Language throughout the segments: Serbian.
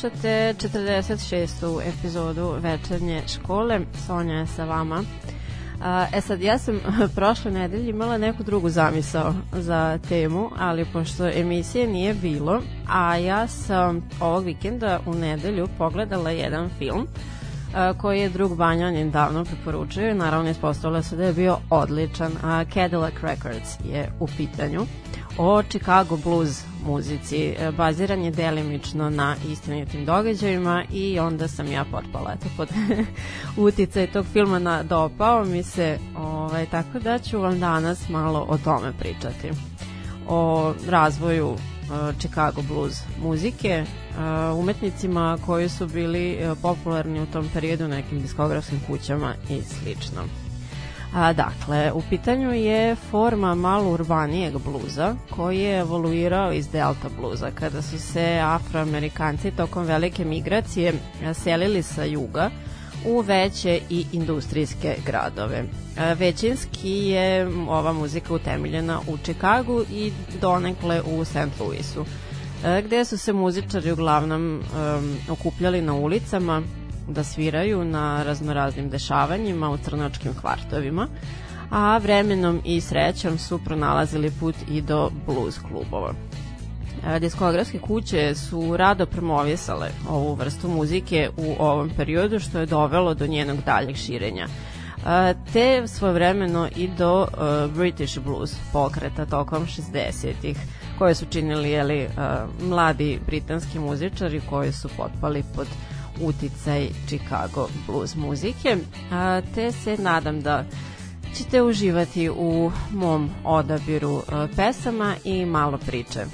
Slušate 46. epizodu večernje škole, Sonja je sa vama. E sad, ja sam prošle nedelje imala neku drugu zamisao za temu, ali pošto emisije nije bilo, a ja sam ovog vikenda u nedelju pogledala jedan film koji je drug Banjanin davno preporučio i naravno ispostavilo se da je bio odličan, Cadillac Records je u pitanju o Chicago blues muzici. E, Baziran je delimično na istinitim događajima i onda sam ja potpala eto, pod uticaj tog filma na dopao mi se, ovaj, tako da ću vam danas malo o tome pričati. O razvoju e, Chicago blues muzike, e, umetnicima koji su bili popularni u tom periodu nekim diskografskim kućama i slično. A, dakle, u pitanju je forma malo urbanijeg bluza koji je evoluirao iz delta bluza kada su se afroamerikanci tokom velike migracije a, selili sa juga u veće i industrijske gradove. A, Većinski je ova muzika utemeljena u Čikagu i donekle u St. Louisu e, gde su se muzičari uglavnom um, okupljali na ulicama da sviraju na raznoraznim dešavanjima u crnočkim kvartovima, a vremenom i srećom su pronalazili put i do blues klubova. E, diskografske kuće su rado promovisale ovu vrstu muzike u ovom periodu što je dovelo do njenog daljeg širenja e, te svojevremeno i do uh, British blues pokreta tokom 60-ih koje su činili jeli, uh, mladi britanski muzičari koji su potpali pod uh, uticaj Chicago blues muzike, te se nadam da ćete uživati u mom odabiru pesama i malo priče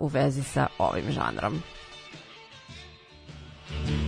u vezi sa ovim žanrom. Thank you.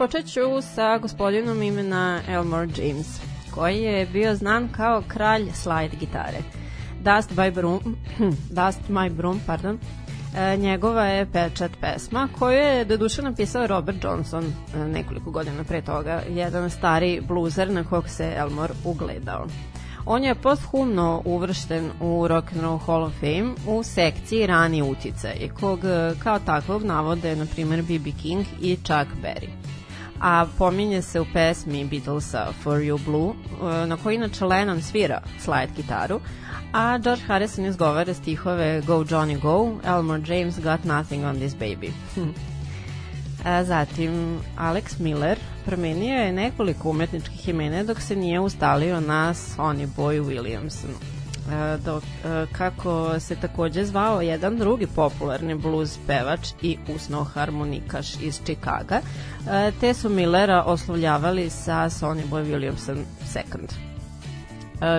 Počet ću sa gospodinom imena Elmore James, koji je bio znan kao kralj slide gitare. Dust, by Broom, Dust My Broom, pardon, e, njegova je pečat pesma koju je doduše napisao Robert Johnson e, nekoliko godina pre toga, jedan stari bluzer na kog se Elmore ugledao. On je posthumno uvršten u Rock and Roll Hall of Fame u sekciji rani uticaj, kog e, kao takvog navode, na primjer, B.B. King i Chuck Berry a pominje se u pesmi Beatlesa For You Blue, e, na koji inače Lennon svira slide gitaru, a George Harrison izgovara stihove Go Johnny Go, Elmore James Got Nothing on This Baby. A zatim, Alex Miller promenio je nekoliko umetničkih imena dok se nije ustalio na Sonny Boy Williamson. Dok, kako se takođe zvao jedan drugi popularni blues pevač i usno harmonikaš iz Čikaga, te su Millera oslovljavali sa Sonny Boy Williamson II.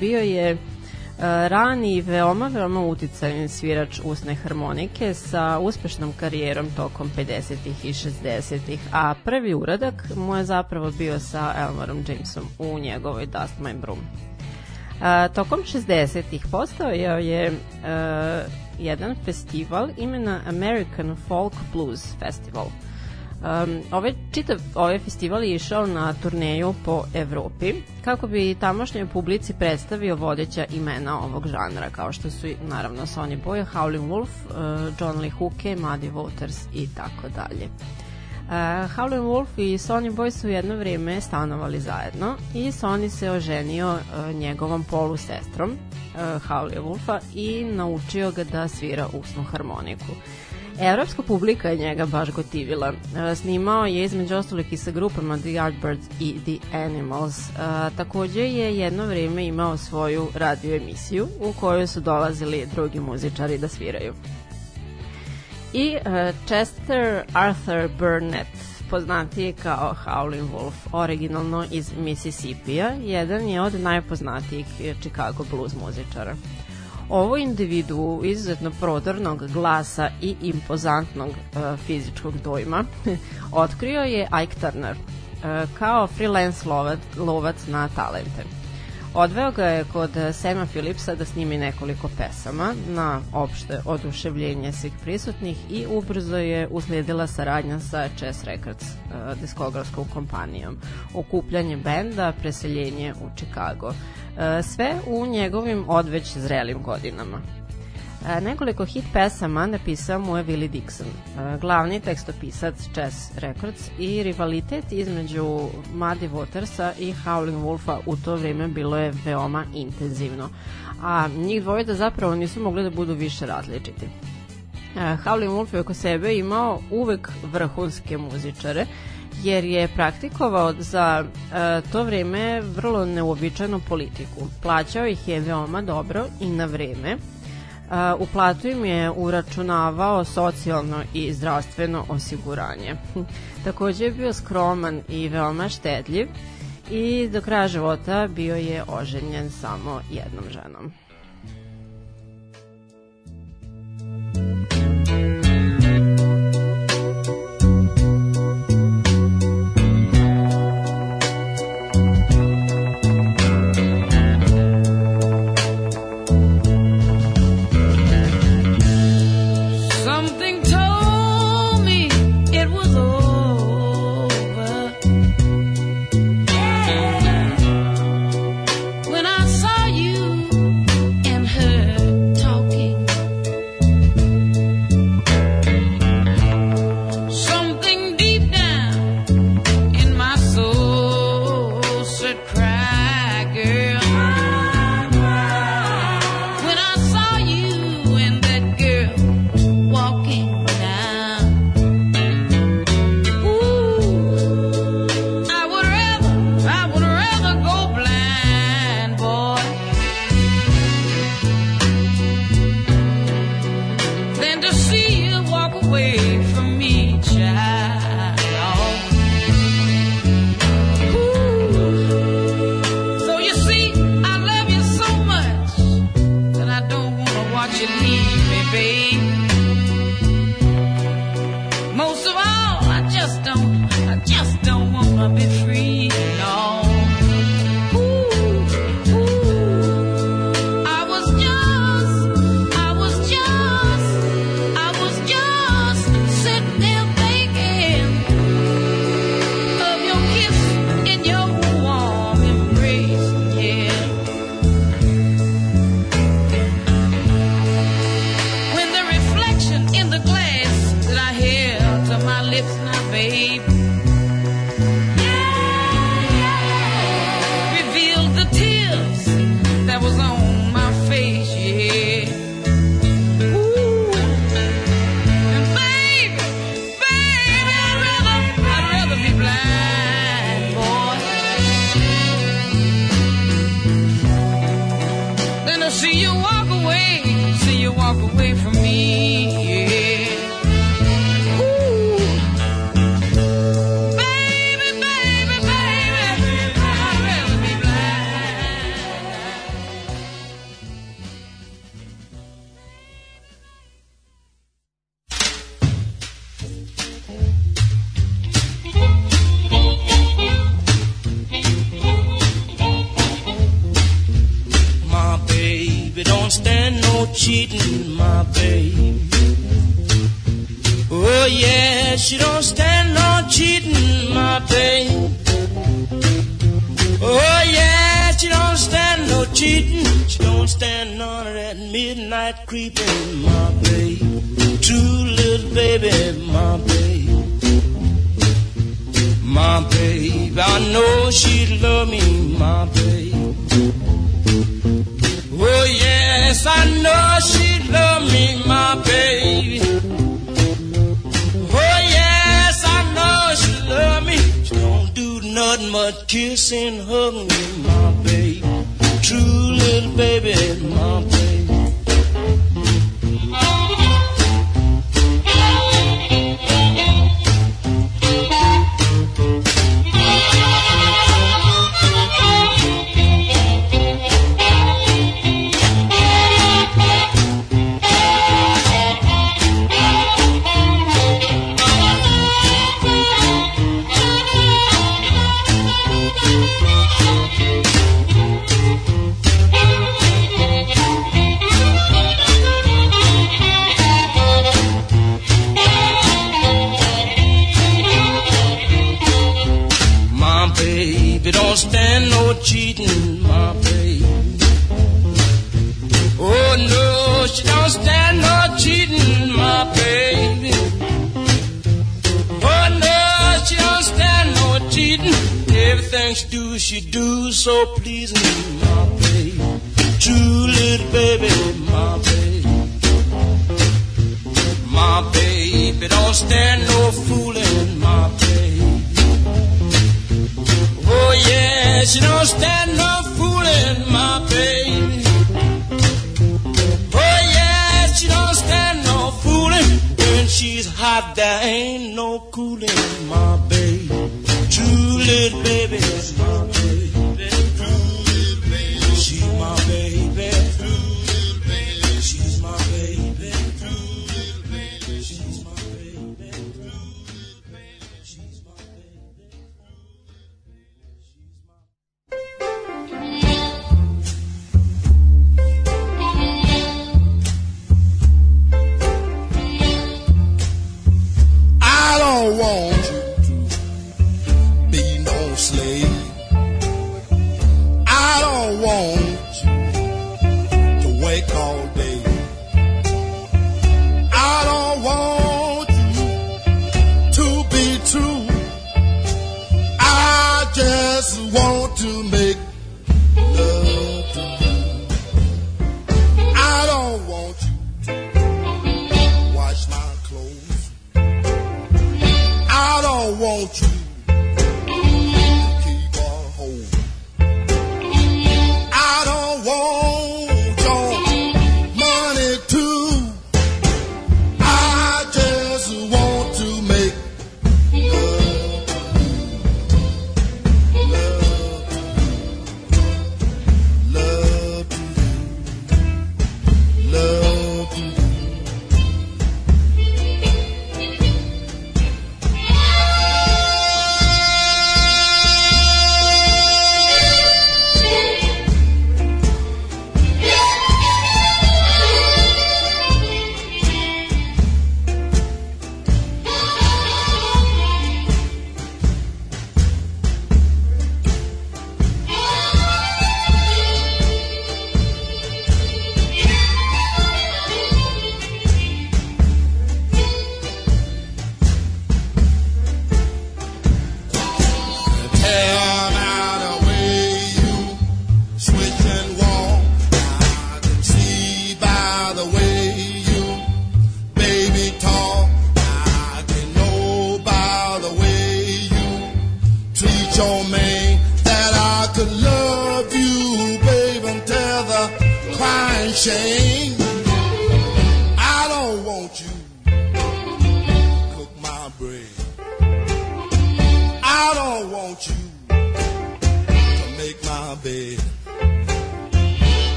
Bio je rani i veoma, veoma uticajan svirač usne harmonike sa uspešnom karijerom tokom 50. i 60. a prvi uradak mu je zapravo bio sa Elmorom Jamesom u njegovoj Dust My Broom. A, tokom 60-ih postao je, a, jedan festival imena American Folk Blues Festival. Um, ovaj, čitav ovaj festival je išao na turneju po Evropi kako bi tamošnjoj publici predstavio vodeća imena ovog žanra kao što su naravno Sonny Boy, Howlin' Wolf, uh, John Lee Hooke, Muddy Waters i tako dalje. Uh, Howlin' Wolf i Sonny Boy su jedno vrijeme stanovali zajedno i Sonny se oženio uh, njegovom polu sestrom uh, Howlin' Wolfa i naučio ga da svira usnu harmoniku. Evropska publika je njega baš gotivila. Snimao je između ostalih i sa grupama The Yardbirds i The Animals. Uh, takođe je jedno vrijeme imao svoju radio emisiju u kojoj su dolazili drugi muzičari da sviraju i uh, Chester Arthur Burnett, poznatiji kao Howlin' Wolf, originalno iz Mississippi-a, jedan je od najpoznatijih Chicago blues muzičara. Ovo individu izuzetno prodornog glasa i impozantnog uh, fizičkog dojma otkrio je Ike Turner uh, kao freelance lovac, lovac na talente. Odveo ga je kod Sema Philipsa da snimi nekoliko pesama na opšte oduševljenje svih prisutnih i ubrzo je uslijedila saradnja sa Chess Records, uh, diskografskom kompanijom, okupljanje benda, preseljenje u Chicago. Uh, sve u njegovim odveć zrelim godinama. Nekoliko hit pesama napisao mu je Willie Dixon, glavni tekstopisac Chess Records i rivalitet između Muddy Watersa i Howlin' Wolfa u to vrijeme bilo je veoma intenzivno, a njih dvojica zapravo nisu mogli da budu više različiti. Howlin' Wolf je oko sebe imao uvek vrhunske muzičare, jer je praktikovao za e, to vreme vrlo neuobičajenu politiku. Plaćao ih je veoma dobro i na vreme, u platu im je uračunavao socijalno i zdravstveno osiguranje. Takođe je bio skroman i veoma štedljiv i do kraja života bio je oženjen samo jednom ženom.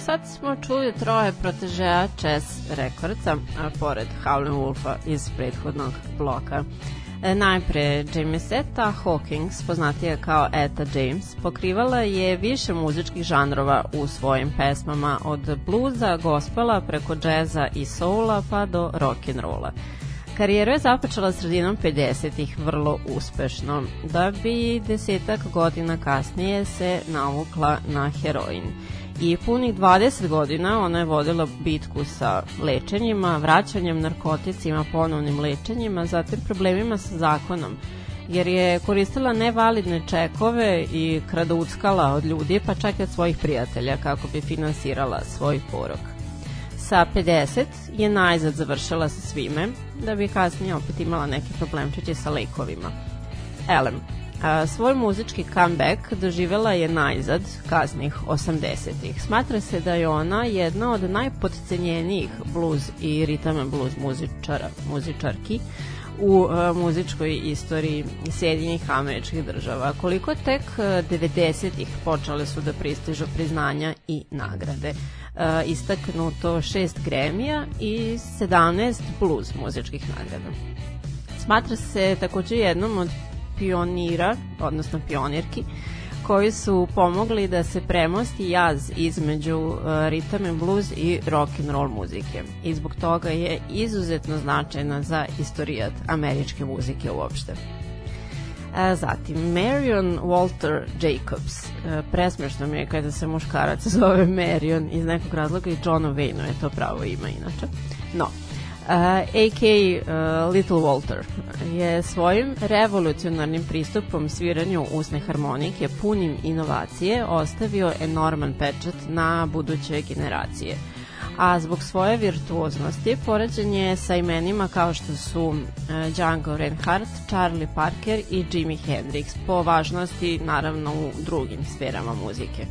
Sad smo čuli troje protežeja Chess Recordsa, pored Howlin' Wolfa iz prethodnog bloka. E, najpre Jamesetta Hawkins, poznatija kao Eta James, pokrivala je više muzičkih žanrova u svojim pesmama od bluza, gospela, preko džeza i soula pa do rock'n'rolla. Karijeru je započela sredinom 50-ih vrlo uspešno, da bi desetak godina kasnije se navukla na heroin. I punih 20 godina ona je vodila bitku sa lečenjima, vraćanjem narkoticima, ponovnim lečenjima, zatim problemima sa zakonom, jer je koristila nevalidne čekove i kraduckala od ljudi, pa čak i od svojih prijatelja kako bi finansirala svoj porok. Sa 50 je najzad završila sa svime, da bi kasnije opet imala neke problemčiće sa lekovima. Elem, svoj muzički comeback doživela je najzad kasnih 80-ih. Smatra se da je ona jedna od najpodcenjenijih blues i ritam blues muzičara, muzičarki u a, muzičkoj istoriji Sjedinjenih američkih država. Koliko tek a, 90-ih počele su da pristižu priznanja i nagrade. A, istaknuto šest gremija i 17 blues muzičkih nagrada. Smatra se takođe jednom od pionira, odnosno pionirki, koji su pomogli da se premosti jaz između uh, ritam and blues i rock and roll muzike. I zbog toga je izuzetno značajna za istorijat američke muzike uopšte. E, zatim, Marion Walter Jacobs. E, presmešno mi je kada se muškarac zove Marion iz nekog razloga i John Wayne je to pravo ima inače. No, Uh, AK uh, Little Walter je svojim revolucionarnim pristupom sviranju usne harmonike punim inovacije ostavio enorman pečat na buduće generacije. A zbog svoje virtuoznosti poređen je sa imenima kao što su uh, Django Reinhardt, Charlie Parker i Jimi Hendrix po važnosti naravno u drugim sferama muzike.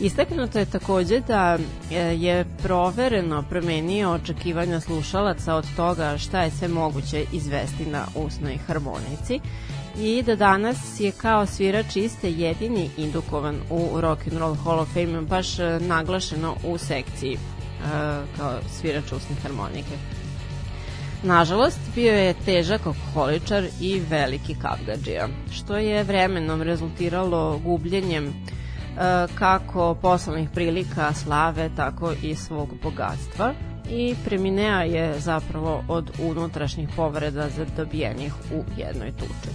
Istaknuto je takođe da e, je provereno promenio očekivanja slušalaca od toga šta je sve moguće izvesti na usnoj harmonici i da danas je kao svirač iste jedini indukovan u Rock and Roll Hall of Fame baš e, naglašeno u sekciji e, kao svirač usne harmonike. Nažalost, bio je težak alkoholičar i veliki kapgađija, što je vremenom rezultiralo gubljenjem kako poslovnih prilika, slave, tako i svog bogatstva i preminea je zapravo od unutrašnjih povreda zadobijenih u jednoj tuči.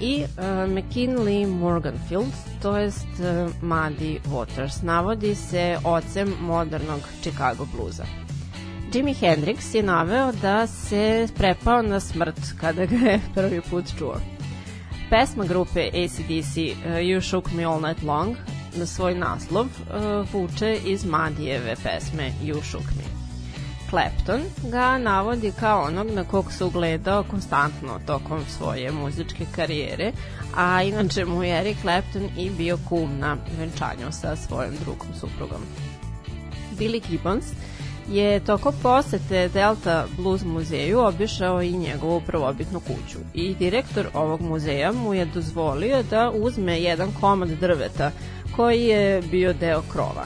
I uh, McKinley Morganfield, to jest uh, Muddy Waters, navodi se ocem modernog Chicago bluza. Jimi Hendrix je naveo da se prepao na smrt kada ga je prvi put čuo. Pesma grupe ACDC uh, You Shook Me All Night Long na svoj naslov uh, vuče iz Madijeve pesme You Shook Me. Clapton ga navodi kao onog na kog se ugledao konstantno tokom svoje muzičke karijere, a inače mu je Eric Clapton i bio kum na venčanju sa svojom drugom suprugom. Billy Gibbons je toko posete Delta Blues muzeju obišao i njegovu prvobitnu kuću i direktor ovog muzeja mu je dozvolio da uzme jedan komad drveta koji je bio deo krova.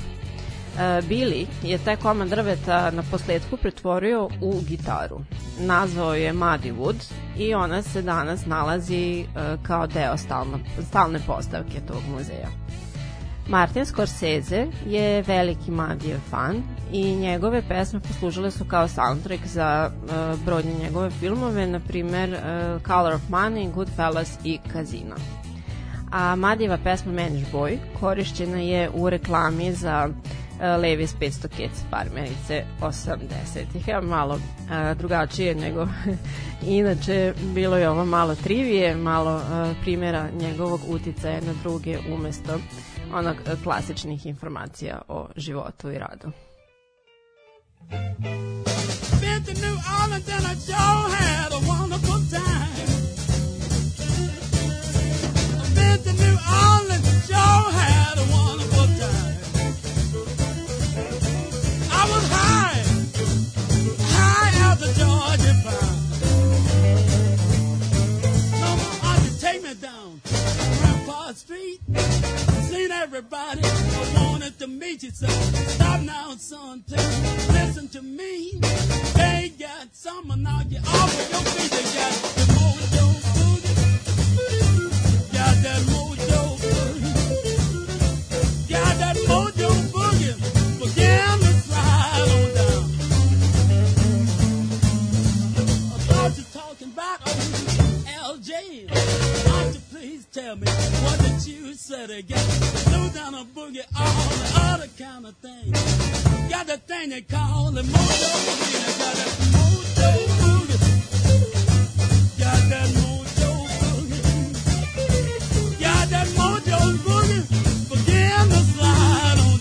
E, Billy je taj komad drveta na posledku pretvorio u gitaru. Nazvao je Muddy Wood i ona se danas nalazi e, kao deo stalno, stalne postavke tog muzeja. Martin Scorsese je veliki Madijev fan i njegove pesme poslužile su kao soundtrack za uh, brojne njegove filmove, na primer uh, Color of Money, Goodfellas i Casino. A Madijeva pesma Manish Boy korišćena je u reklami za uh, Levi's 500 Kids farmerice 80-ih. Evo malo uh, drugačije nego inače bilo je ovo malo trivije, malo uh, primjera njegovog uticaja na druge umesto onog uh, klasičnih informacija o životu i radu. Been to New Orleans and I sure had a wonderful time. Been to New Orleans, sure had a wonderful time. I was high Street. Seen everybody, I wanted to meet you, so stop now, son, please listen to me. They got summer now, you off of your feet, they got the mojo boogie. Got that mojo tell me what did you say again? Slow down a boogie, all the other kind of things. Got the thing they call the mojo boogie. Got that mojo boogie. Got that mojo boogie. Got that mojo boogie. Begin to slide on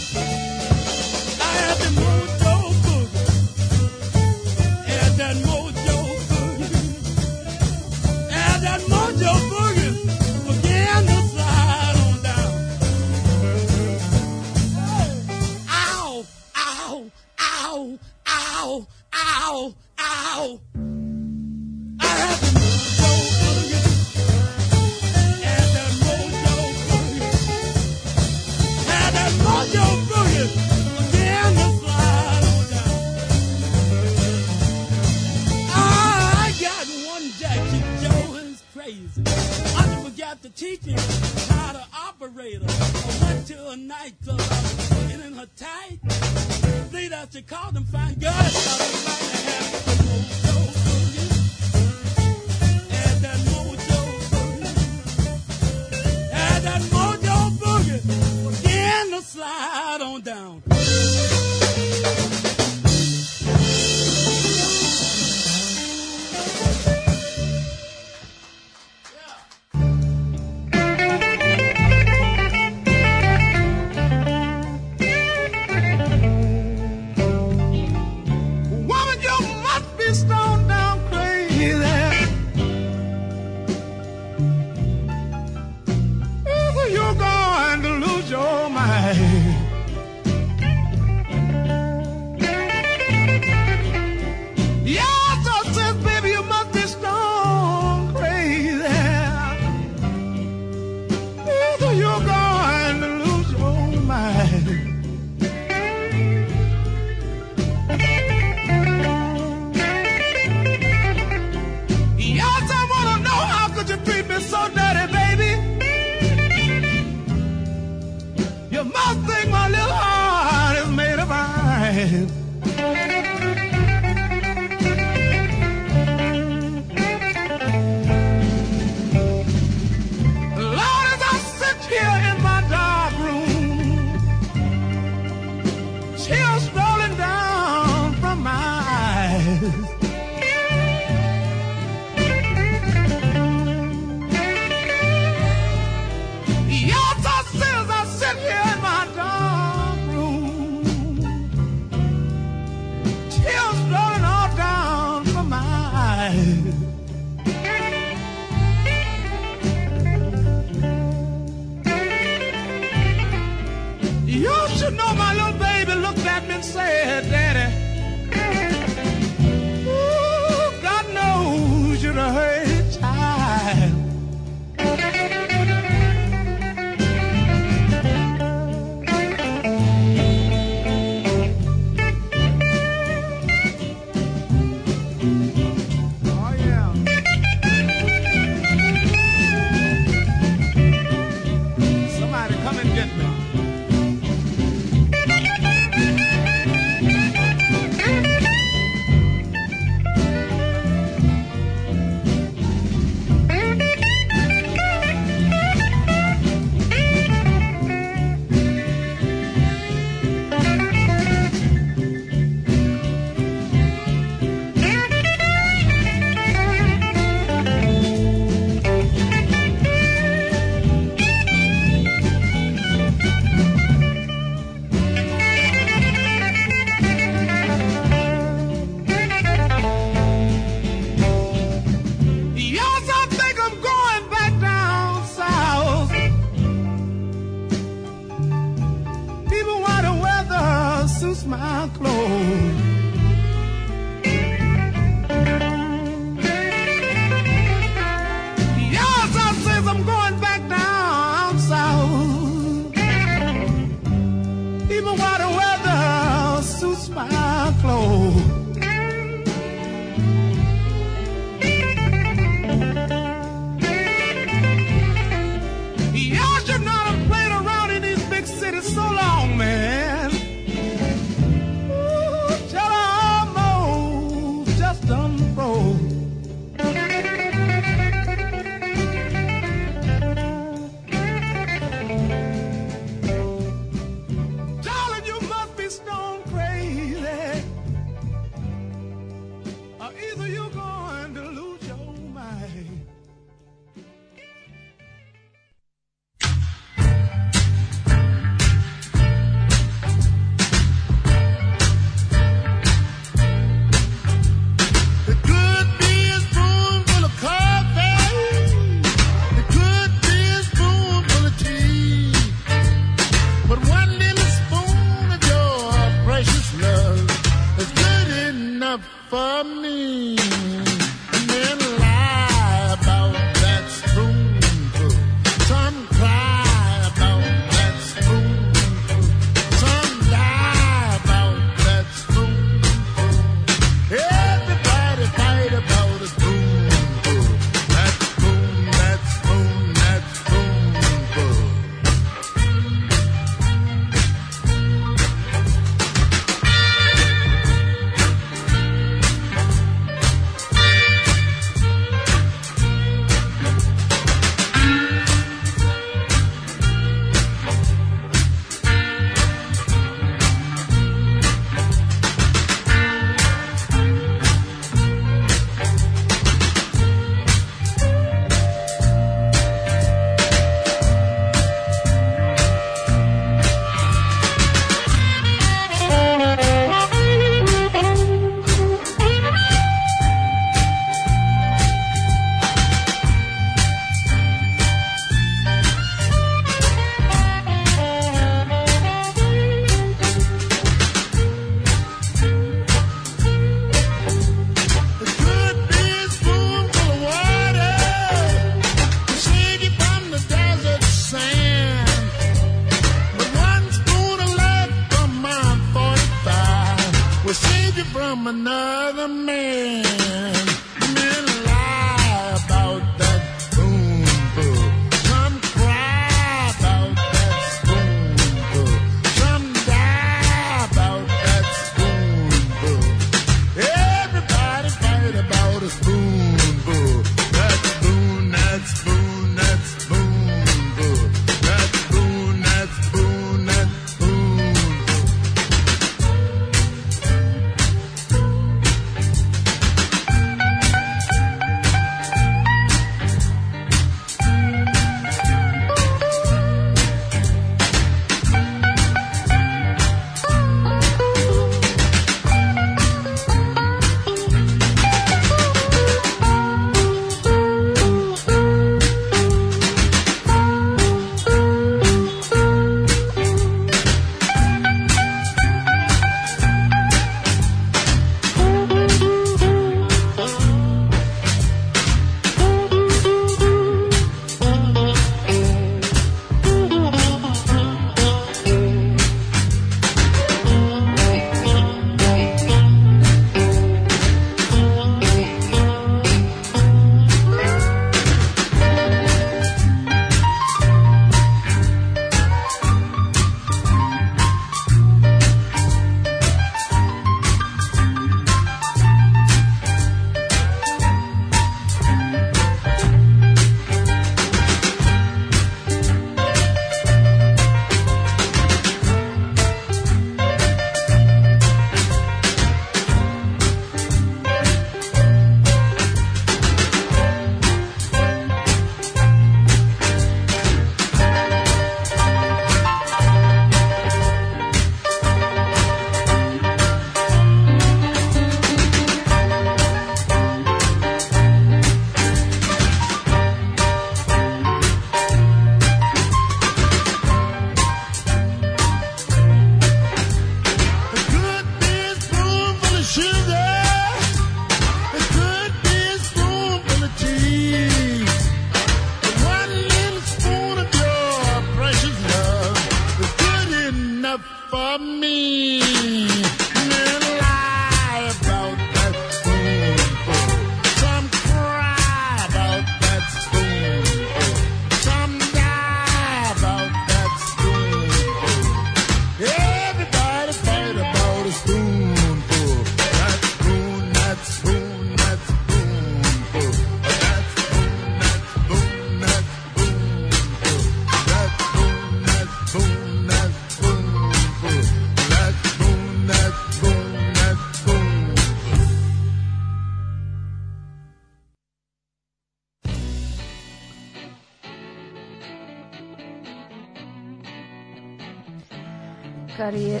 Karije...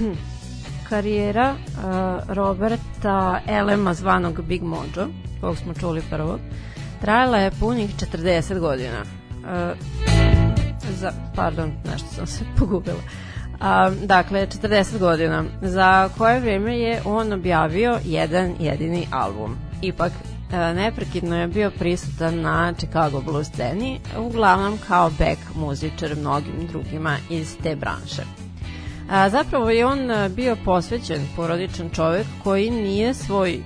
Karijera uh, Roberta Elema zvanog Big Mojo, kog smo čuli prvo, trajala je punih 40 godina. Uh, za, pardon, nešto sam se pogubila. A, dakle, 40 godina, za koje vreme je on objavio jedan jedini album. Ipak, neprekidno je bio prisutan na Chicago blues sceni, uglavnom kao back muzičar mnogim drugima iz te branše. A, zapravo je on bio posvećen porodičan čovek koji nije svoj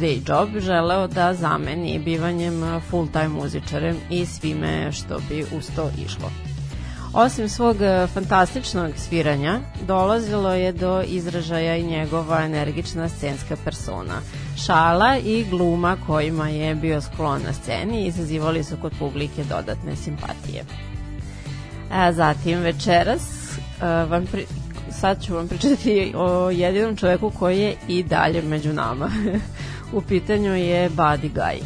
day job želeo da zameni bivanjem full time muzičarem i svime što bi uz to išlo. Osim svog fantastičnog sviranja, dolazilo je do izražaja i njegova energična scenska persona. Šala i gluma kojima je bio sklon na sceni izazivali su kod publike dodatne simpatije. A zatim večeras vam pri, sad ću vam pričati o jedinom čoveku koji je i dalje među nama. U pitanju je Buddy Guy.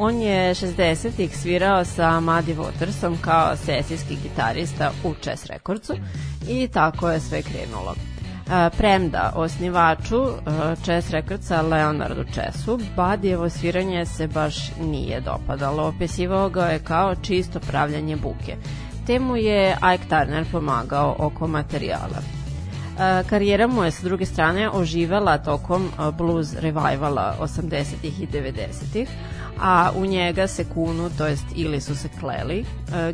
On je 60-ih svirao sa Muddy Watersom kao sesijski gitarista u Chess Recordsu i tako je sve krenulo. Premda osnivaču Chess Recordsa Leonardu Chessu, Badijevo sviranje se baš nije dopadalo. Opisivao ga je kao čisto pravljanje buke. Temu je Ike Turner pomagao oko materijala. Karijera mu je sa druge strane oživela tokom blues revivala 80-ih i 90-ih, a u njega se kunu, to jest ili su se kleli,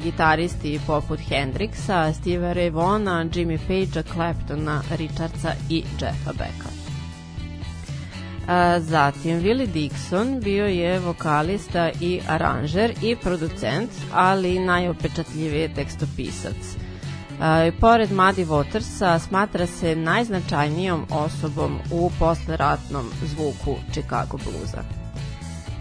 gitaristi poput Hendrixa, Steve Ray Vona, Jimmy Pagea, Claptona, Richardsa i Jeffa Becka. E, zatim, Willie Dixon bio je vokalista i aranžer i producent, ali najopečatljiviji tekstopisac. E, pored Muddy Watersa smatra se najznačajnijom osobom u posleratnom zvuku Chicago bluza.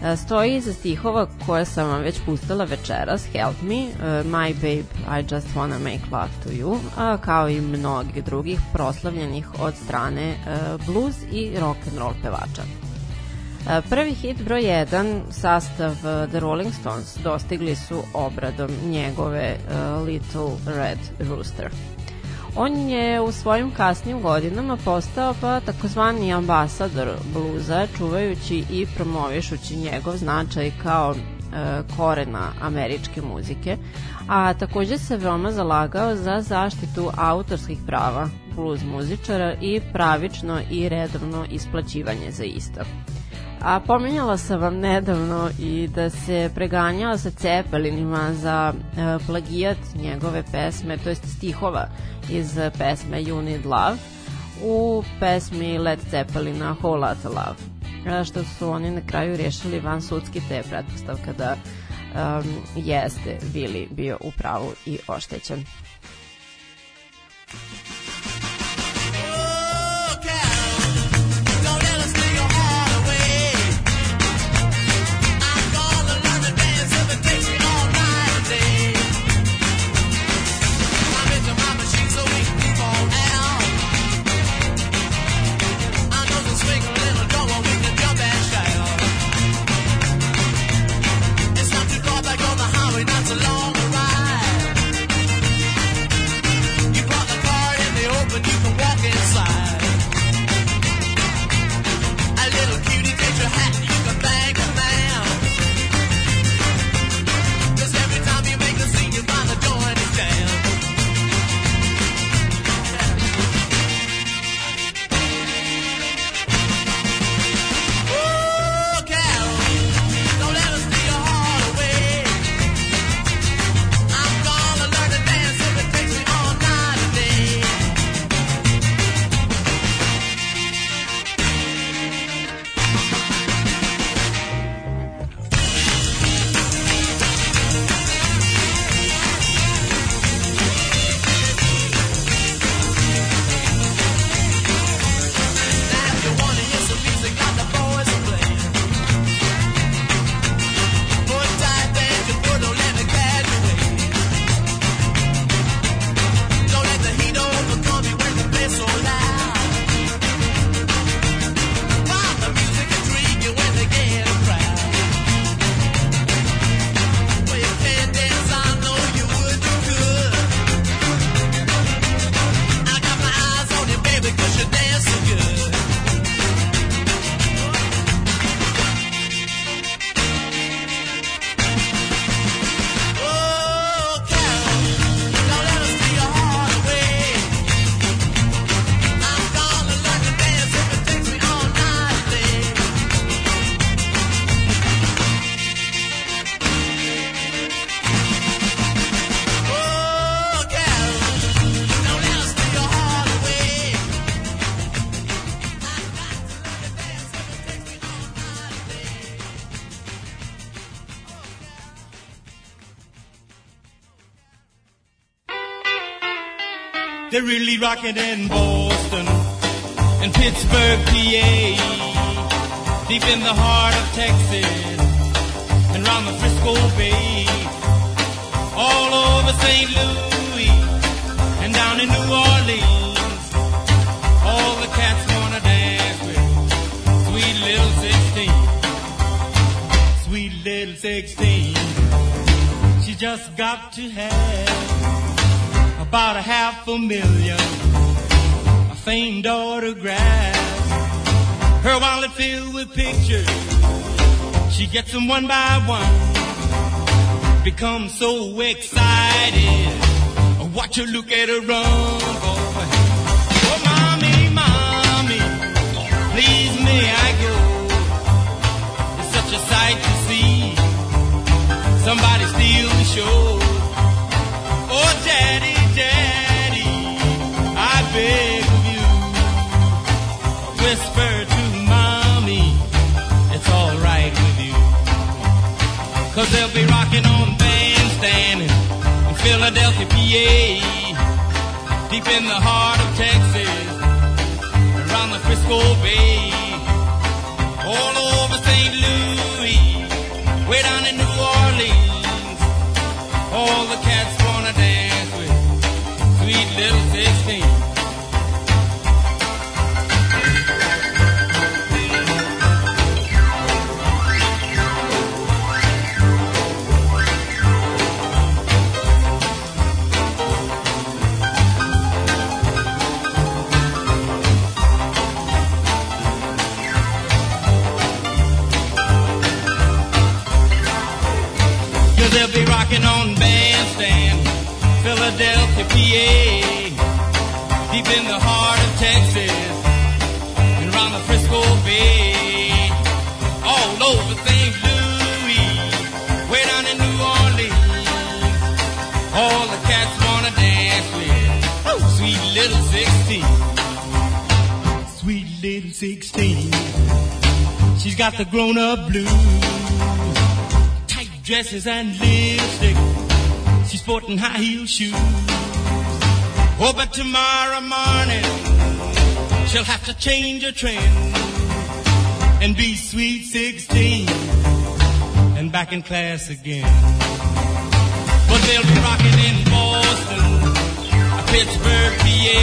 E, stoji iza stihova koje sam vam već pustila večeras, Help Me, My Babe, I Just Wanna Make Love to You, a, kao i mnogih drugih proslavljenih od strane uh, blues i rock and roll pevača. Uh, prvi hit broj 1, sastav uh, The Rolling Stones, dostigli su obradom njegove uh, Little Red Rooster. On je u svojim kasnim godinama postao pa takozvani ambasador bluza, čuvajući i promovišući njegov značaj kao e, korena američke muzike, a takođe se veoma zalagao za zaštitu autorskih prava blues muzičara i pravično i redovno isplaćivanje za isto. A pominjala sam vam nedavno i da se preganjao sa cepelinima za e, plagijat njegove pesme, to jest stihova iz pesme You Need Love u pesmi Led Zeppelina Whole Lotta Love. E, što su oni na kraju rješili van sudski te pretpostavka da um, jeste Vili bio u pravu i oštećen. Really rocking in Boston and Pittsburgh, PA, deep in the heart of Texas and round the Frisco Bay, all over St. Louis and down in New Orleans. All the cats wanna dance with sweet little 16, sweet little 16. She just got to have about a half a million a famed autographs. Her wallet filled with pictures. She gets them one by one. Becomes so excited. I watch her look at her run, Cause they'll be rocking on bandstand in Philadelphia, PA. Deep in the heart of Texas, around the Frisco Bay. All over St. Louis, way down in New Orleans. All the cats wanna dance with sweet little 16. PA, deep in the heart of Texas, and around the Frisco Bay, all over St. Louis, way down in New Orleans. All the cats wanna dance with oh, sweet little 16, sweet little 16. She's got the grown-up blues tight dresses and lipstick. She's sporting high heel shoes. Oh, but tomorrow morning she'll have to change her trend and be sweet 16 and back in class again. But they'll be rocking in Boston, Pittsburgh, PA,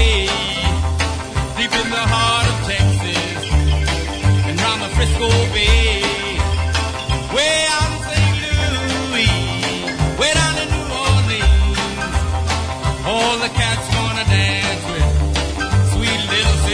deep in the heart of Texas and round the Frisco Bay. Way out in St. Louis, way down in New Orleans, all the cats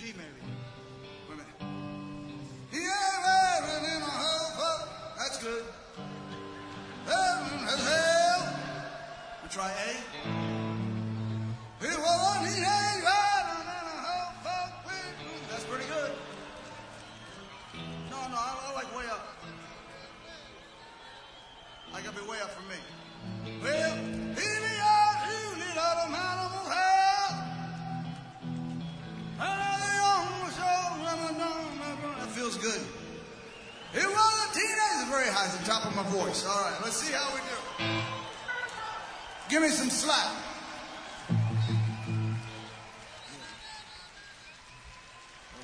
G maybe. Wait a minute. Yeah, well, in a hope, that's good. Heaven as hell. We try A. It won't need a and a of. That's pretty good. No, no, I, like way up. I gotta be way up for me. Well, here we are, two little animal hell. Good. It was a teenager, very high, it's the top of my voice. All right, let's see how we do. Give me some slack.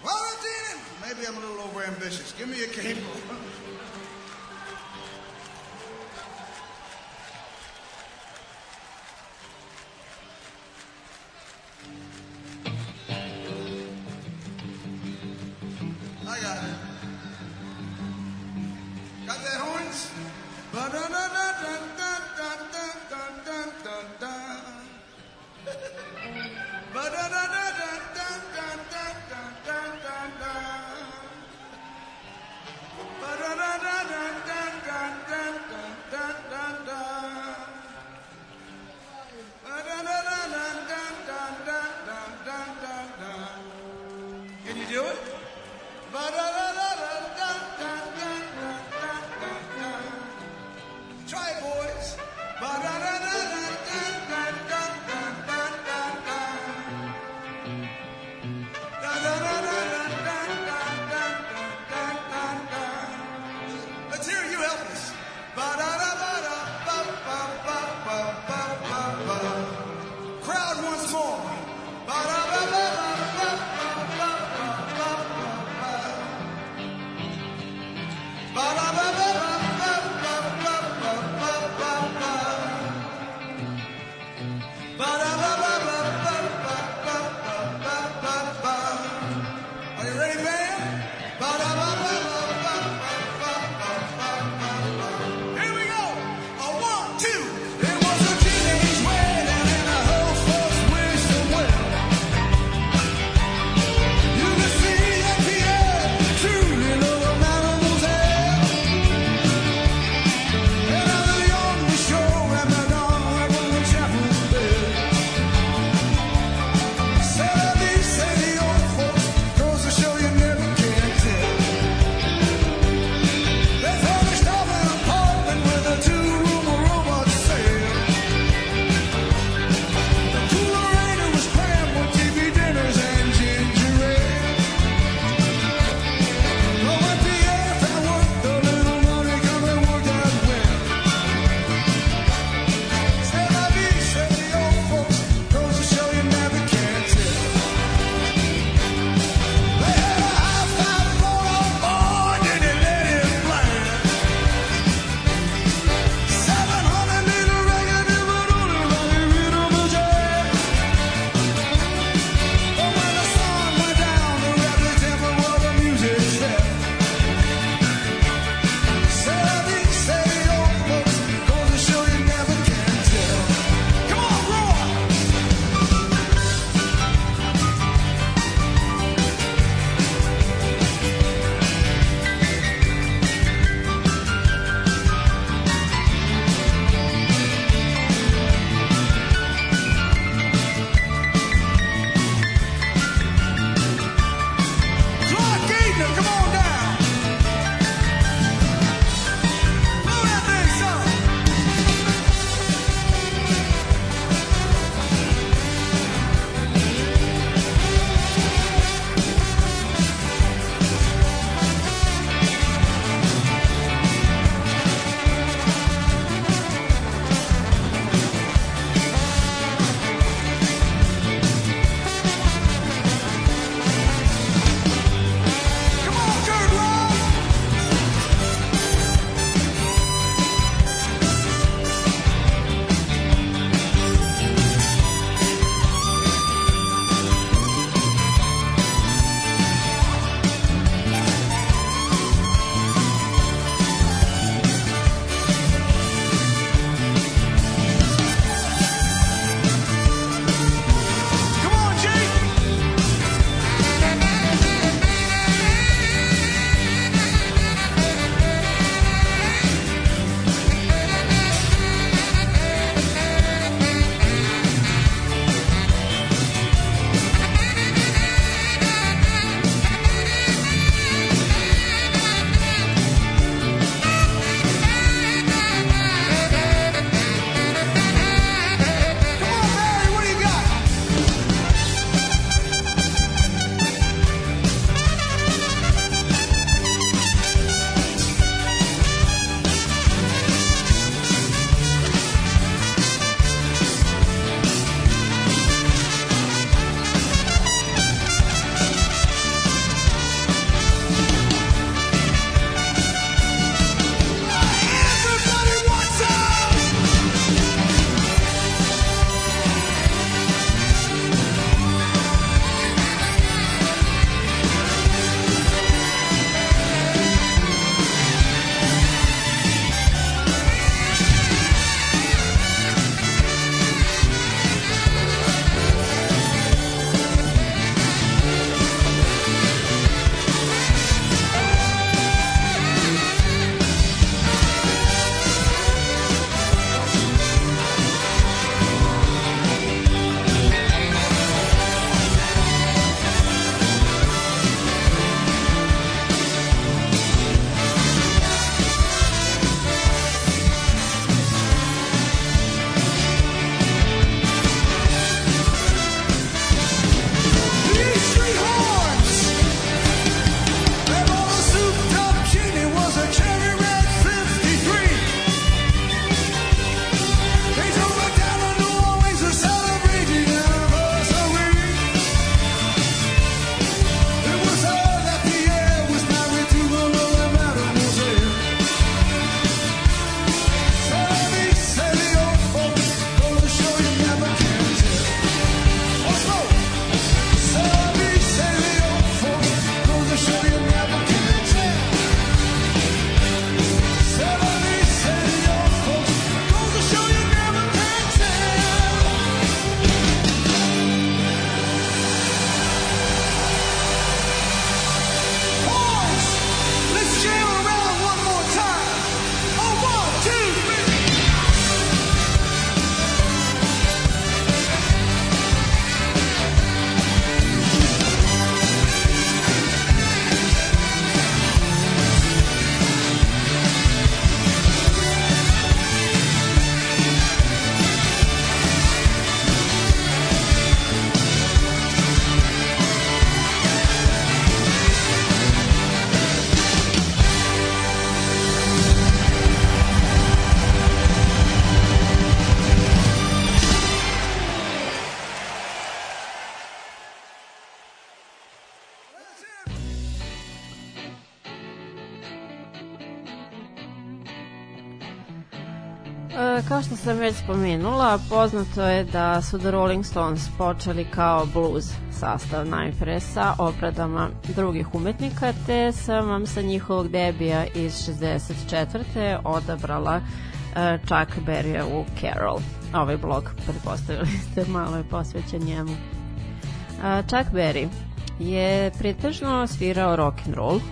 Well. Maybe I'm a little over ambitious. Give me a cable. sam već spomenula, poznato je da su The Rolling Stones počeli kao blues sastav najpre sa obradama drugih umetnika, te sam vam sa njihovog debija iz 64. odabrala uh, Chuck Berry u Carol. Ovaj blog, pretpostavili ste, malo je posvećen njemu. Uh, Chuck Berry je pretežno svirao rock and roll, uh,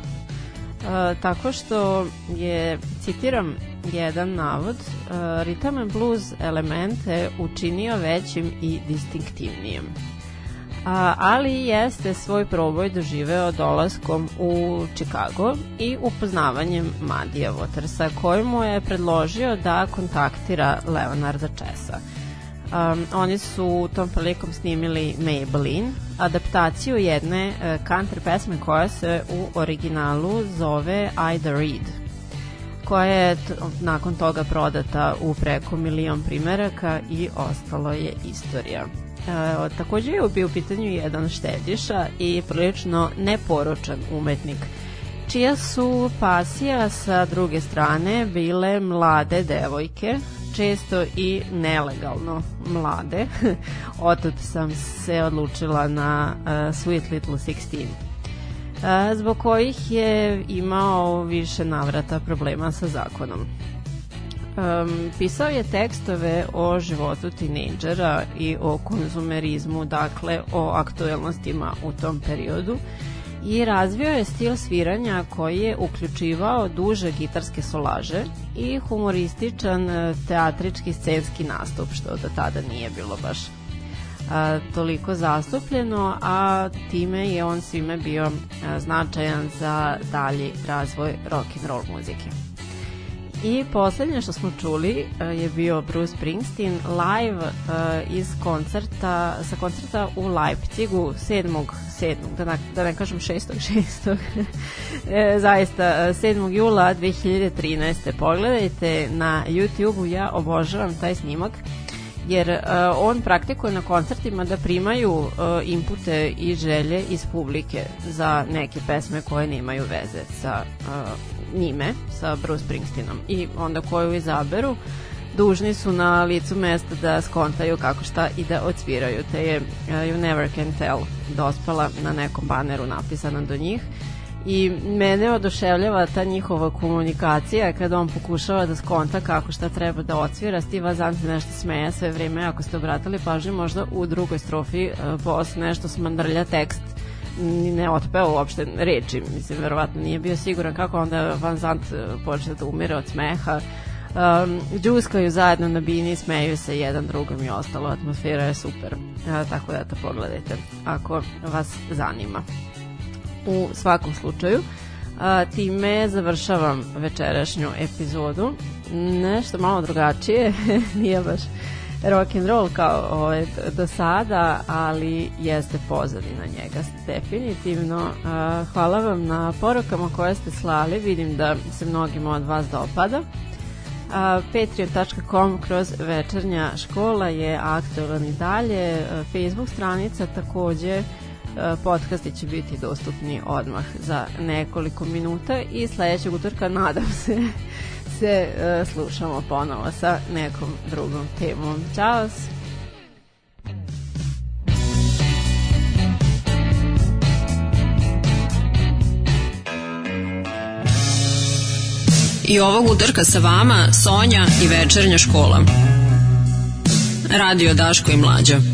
tako što je, citiram jedan navod, uh, ritam and blues elemente učinio većim i distinktivnijim a, ali jeste svoj proboj doživeo dolaskom u Chicago i upoznavanjem Madija Watersa koji mu je predložio da kontaktira Leonarda Chessa. Um, oni su tom prilikom snimili Maybelline, adaptaciju jedne uh, country pesme koja se u originalu zove Ida Reed koja je nakon toga prodata u preko milion primeraka i ostalo je istorija. E, takođe je bio u pitanju jedan štediša i prilično neporočan umetnik čija su pasija sa druge strane bile mlade devojke, često i nelegalno mlade. Otud sam se odlučila na uh, Sweet Little 16 uh, zbog kojih je imao više navrata problema sa zakonom. Um, pisao je tekstove o životu tinejdžera i o konzumerizmu, dakle o aktuelnostima u tom periodu i razvio je stil sviranja koji je uključivao duže gitarske solaže i humorističan e, teatrički scenski nastup, što do tada nije bilo baš a, toliko zastupljeno, a time je on svime bio a, značajan za dalji razvoj rock and roll muzike. I poslednje što smo čuli uh, je bio Bruce Springsteen live uh, iz koncerta, sa koncerta u Leipzigu 7. 7. da, ne, da ne kažem 6. 6. e, zaista 7. jula 2013. Pogledajte na YouTube-u, ja obožavam taj snimak jer uh, on praktikuje na koncertima da primaju uh, inpute i želje iz publike za neke pesme koje nemaju veze sa uh, njime, sa Bruce Springsteenom. I onda koju izaberu dužni su na licu mesta da skontaju kako šta i da odsviraju, te je uh, You Never Can Tell dospala na nekom baneru napisana do njih i mene oduševljava ta njihova komunikacija kada on pokušava da skonta kako šta treba da odsvira Steve Zant se nešto smeja sve vreme ako ste obratili pažnju možda u drugoj strofi uh, boss nešto smandrlja tekst ni ne otpeo uopšte reči, mislim, verovatno nije bio siguran kako onda Van Zant e, počne da umire od smeha. Um, džuskaju zajedno na bini, smeju se jedan drugom i ostalo, atmosfera je super. Uh, tako da to pogledajte, ako vas zanima. U svakom slučaju, a, time završavam večerašnju epizodu. Nešto malo drugačije, nije baš rock and roll kao ovaj, do sada, ali jeste pozadina njega definitivno. Uh, hvala vam na porukama koje ste slali, vidim da se mnogima od vas dopada. Patreon.com kroz večernja škola je aktualan i dalje, Facebook stranica takođe podcasti će biti dostupni odmah za nekoliko minuta i sledećeg utorka nadam se se uh, slušamo ponovo sa nekom drugom temom. Ćao! I ovog utorka sa vama Sonja i večernja škola. Radio Daško i Mlađa.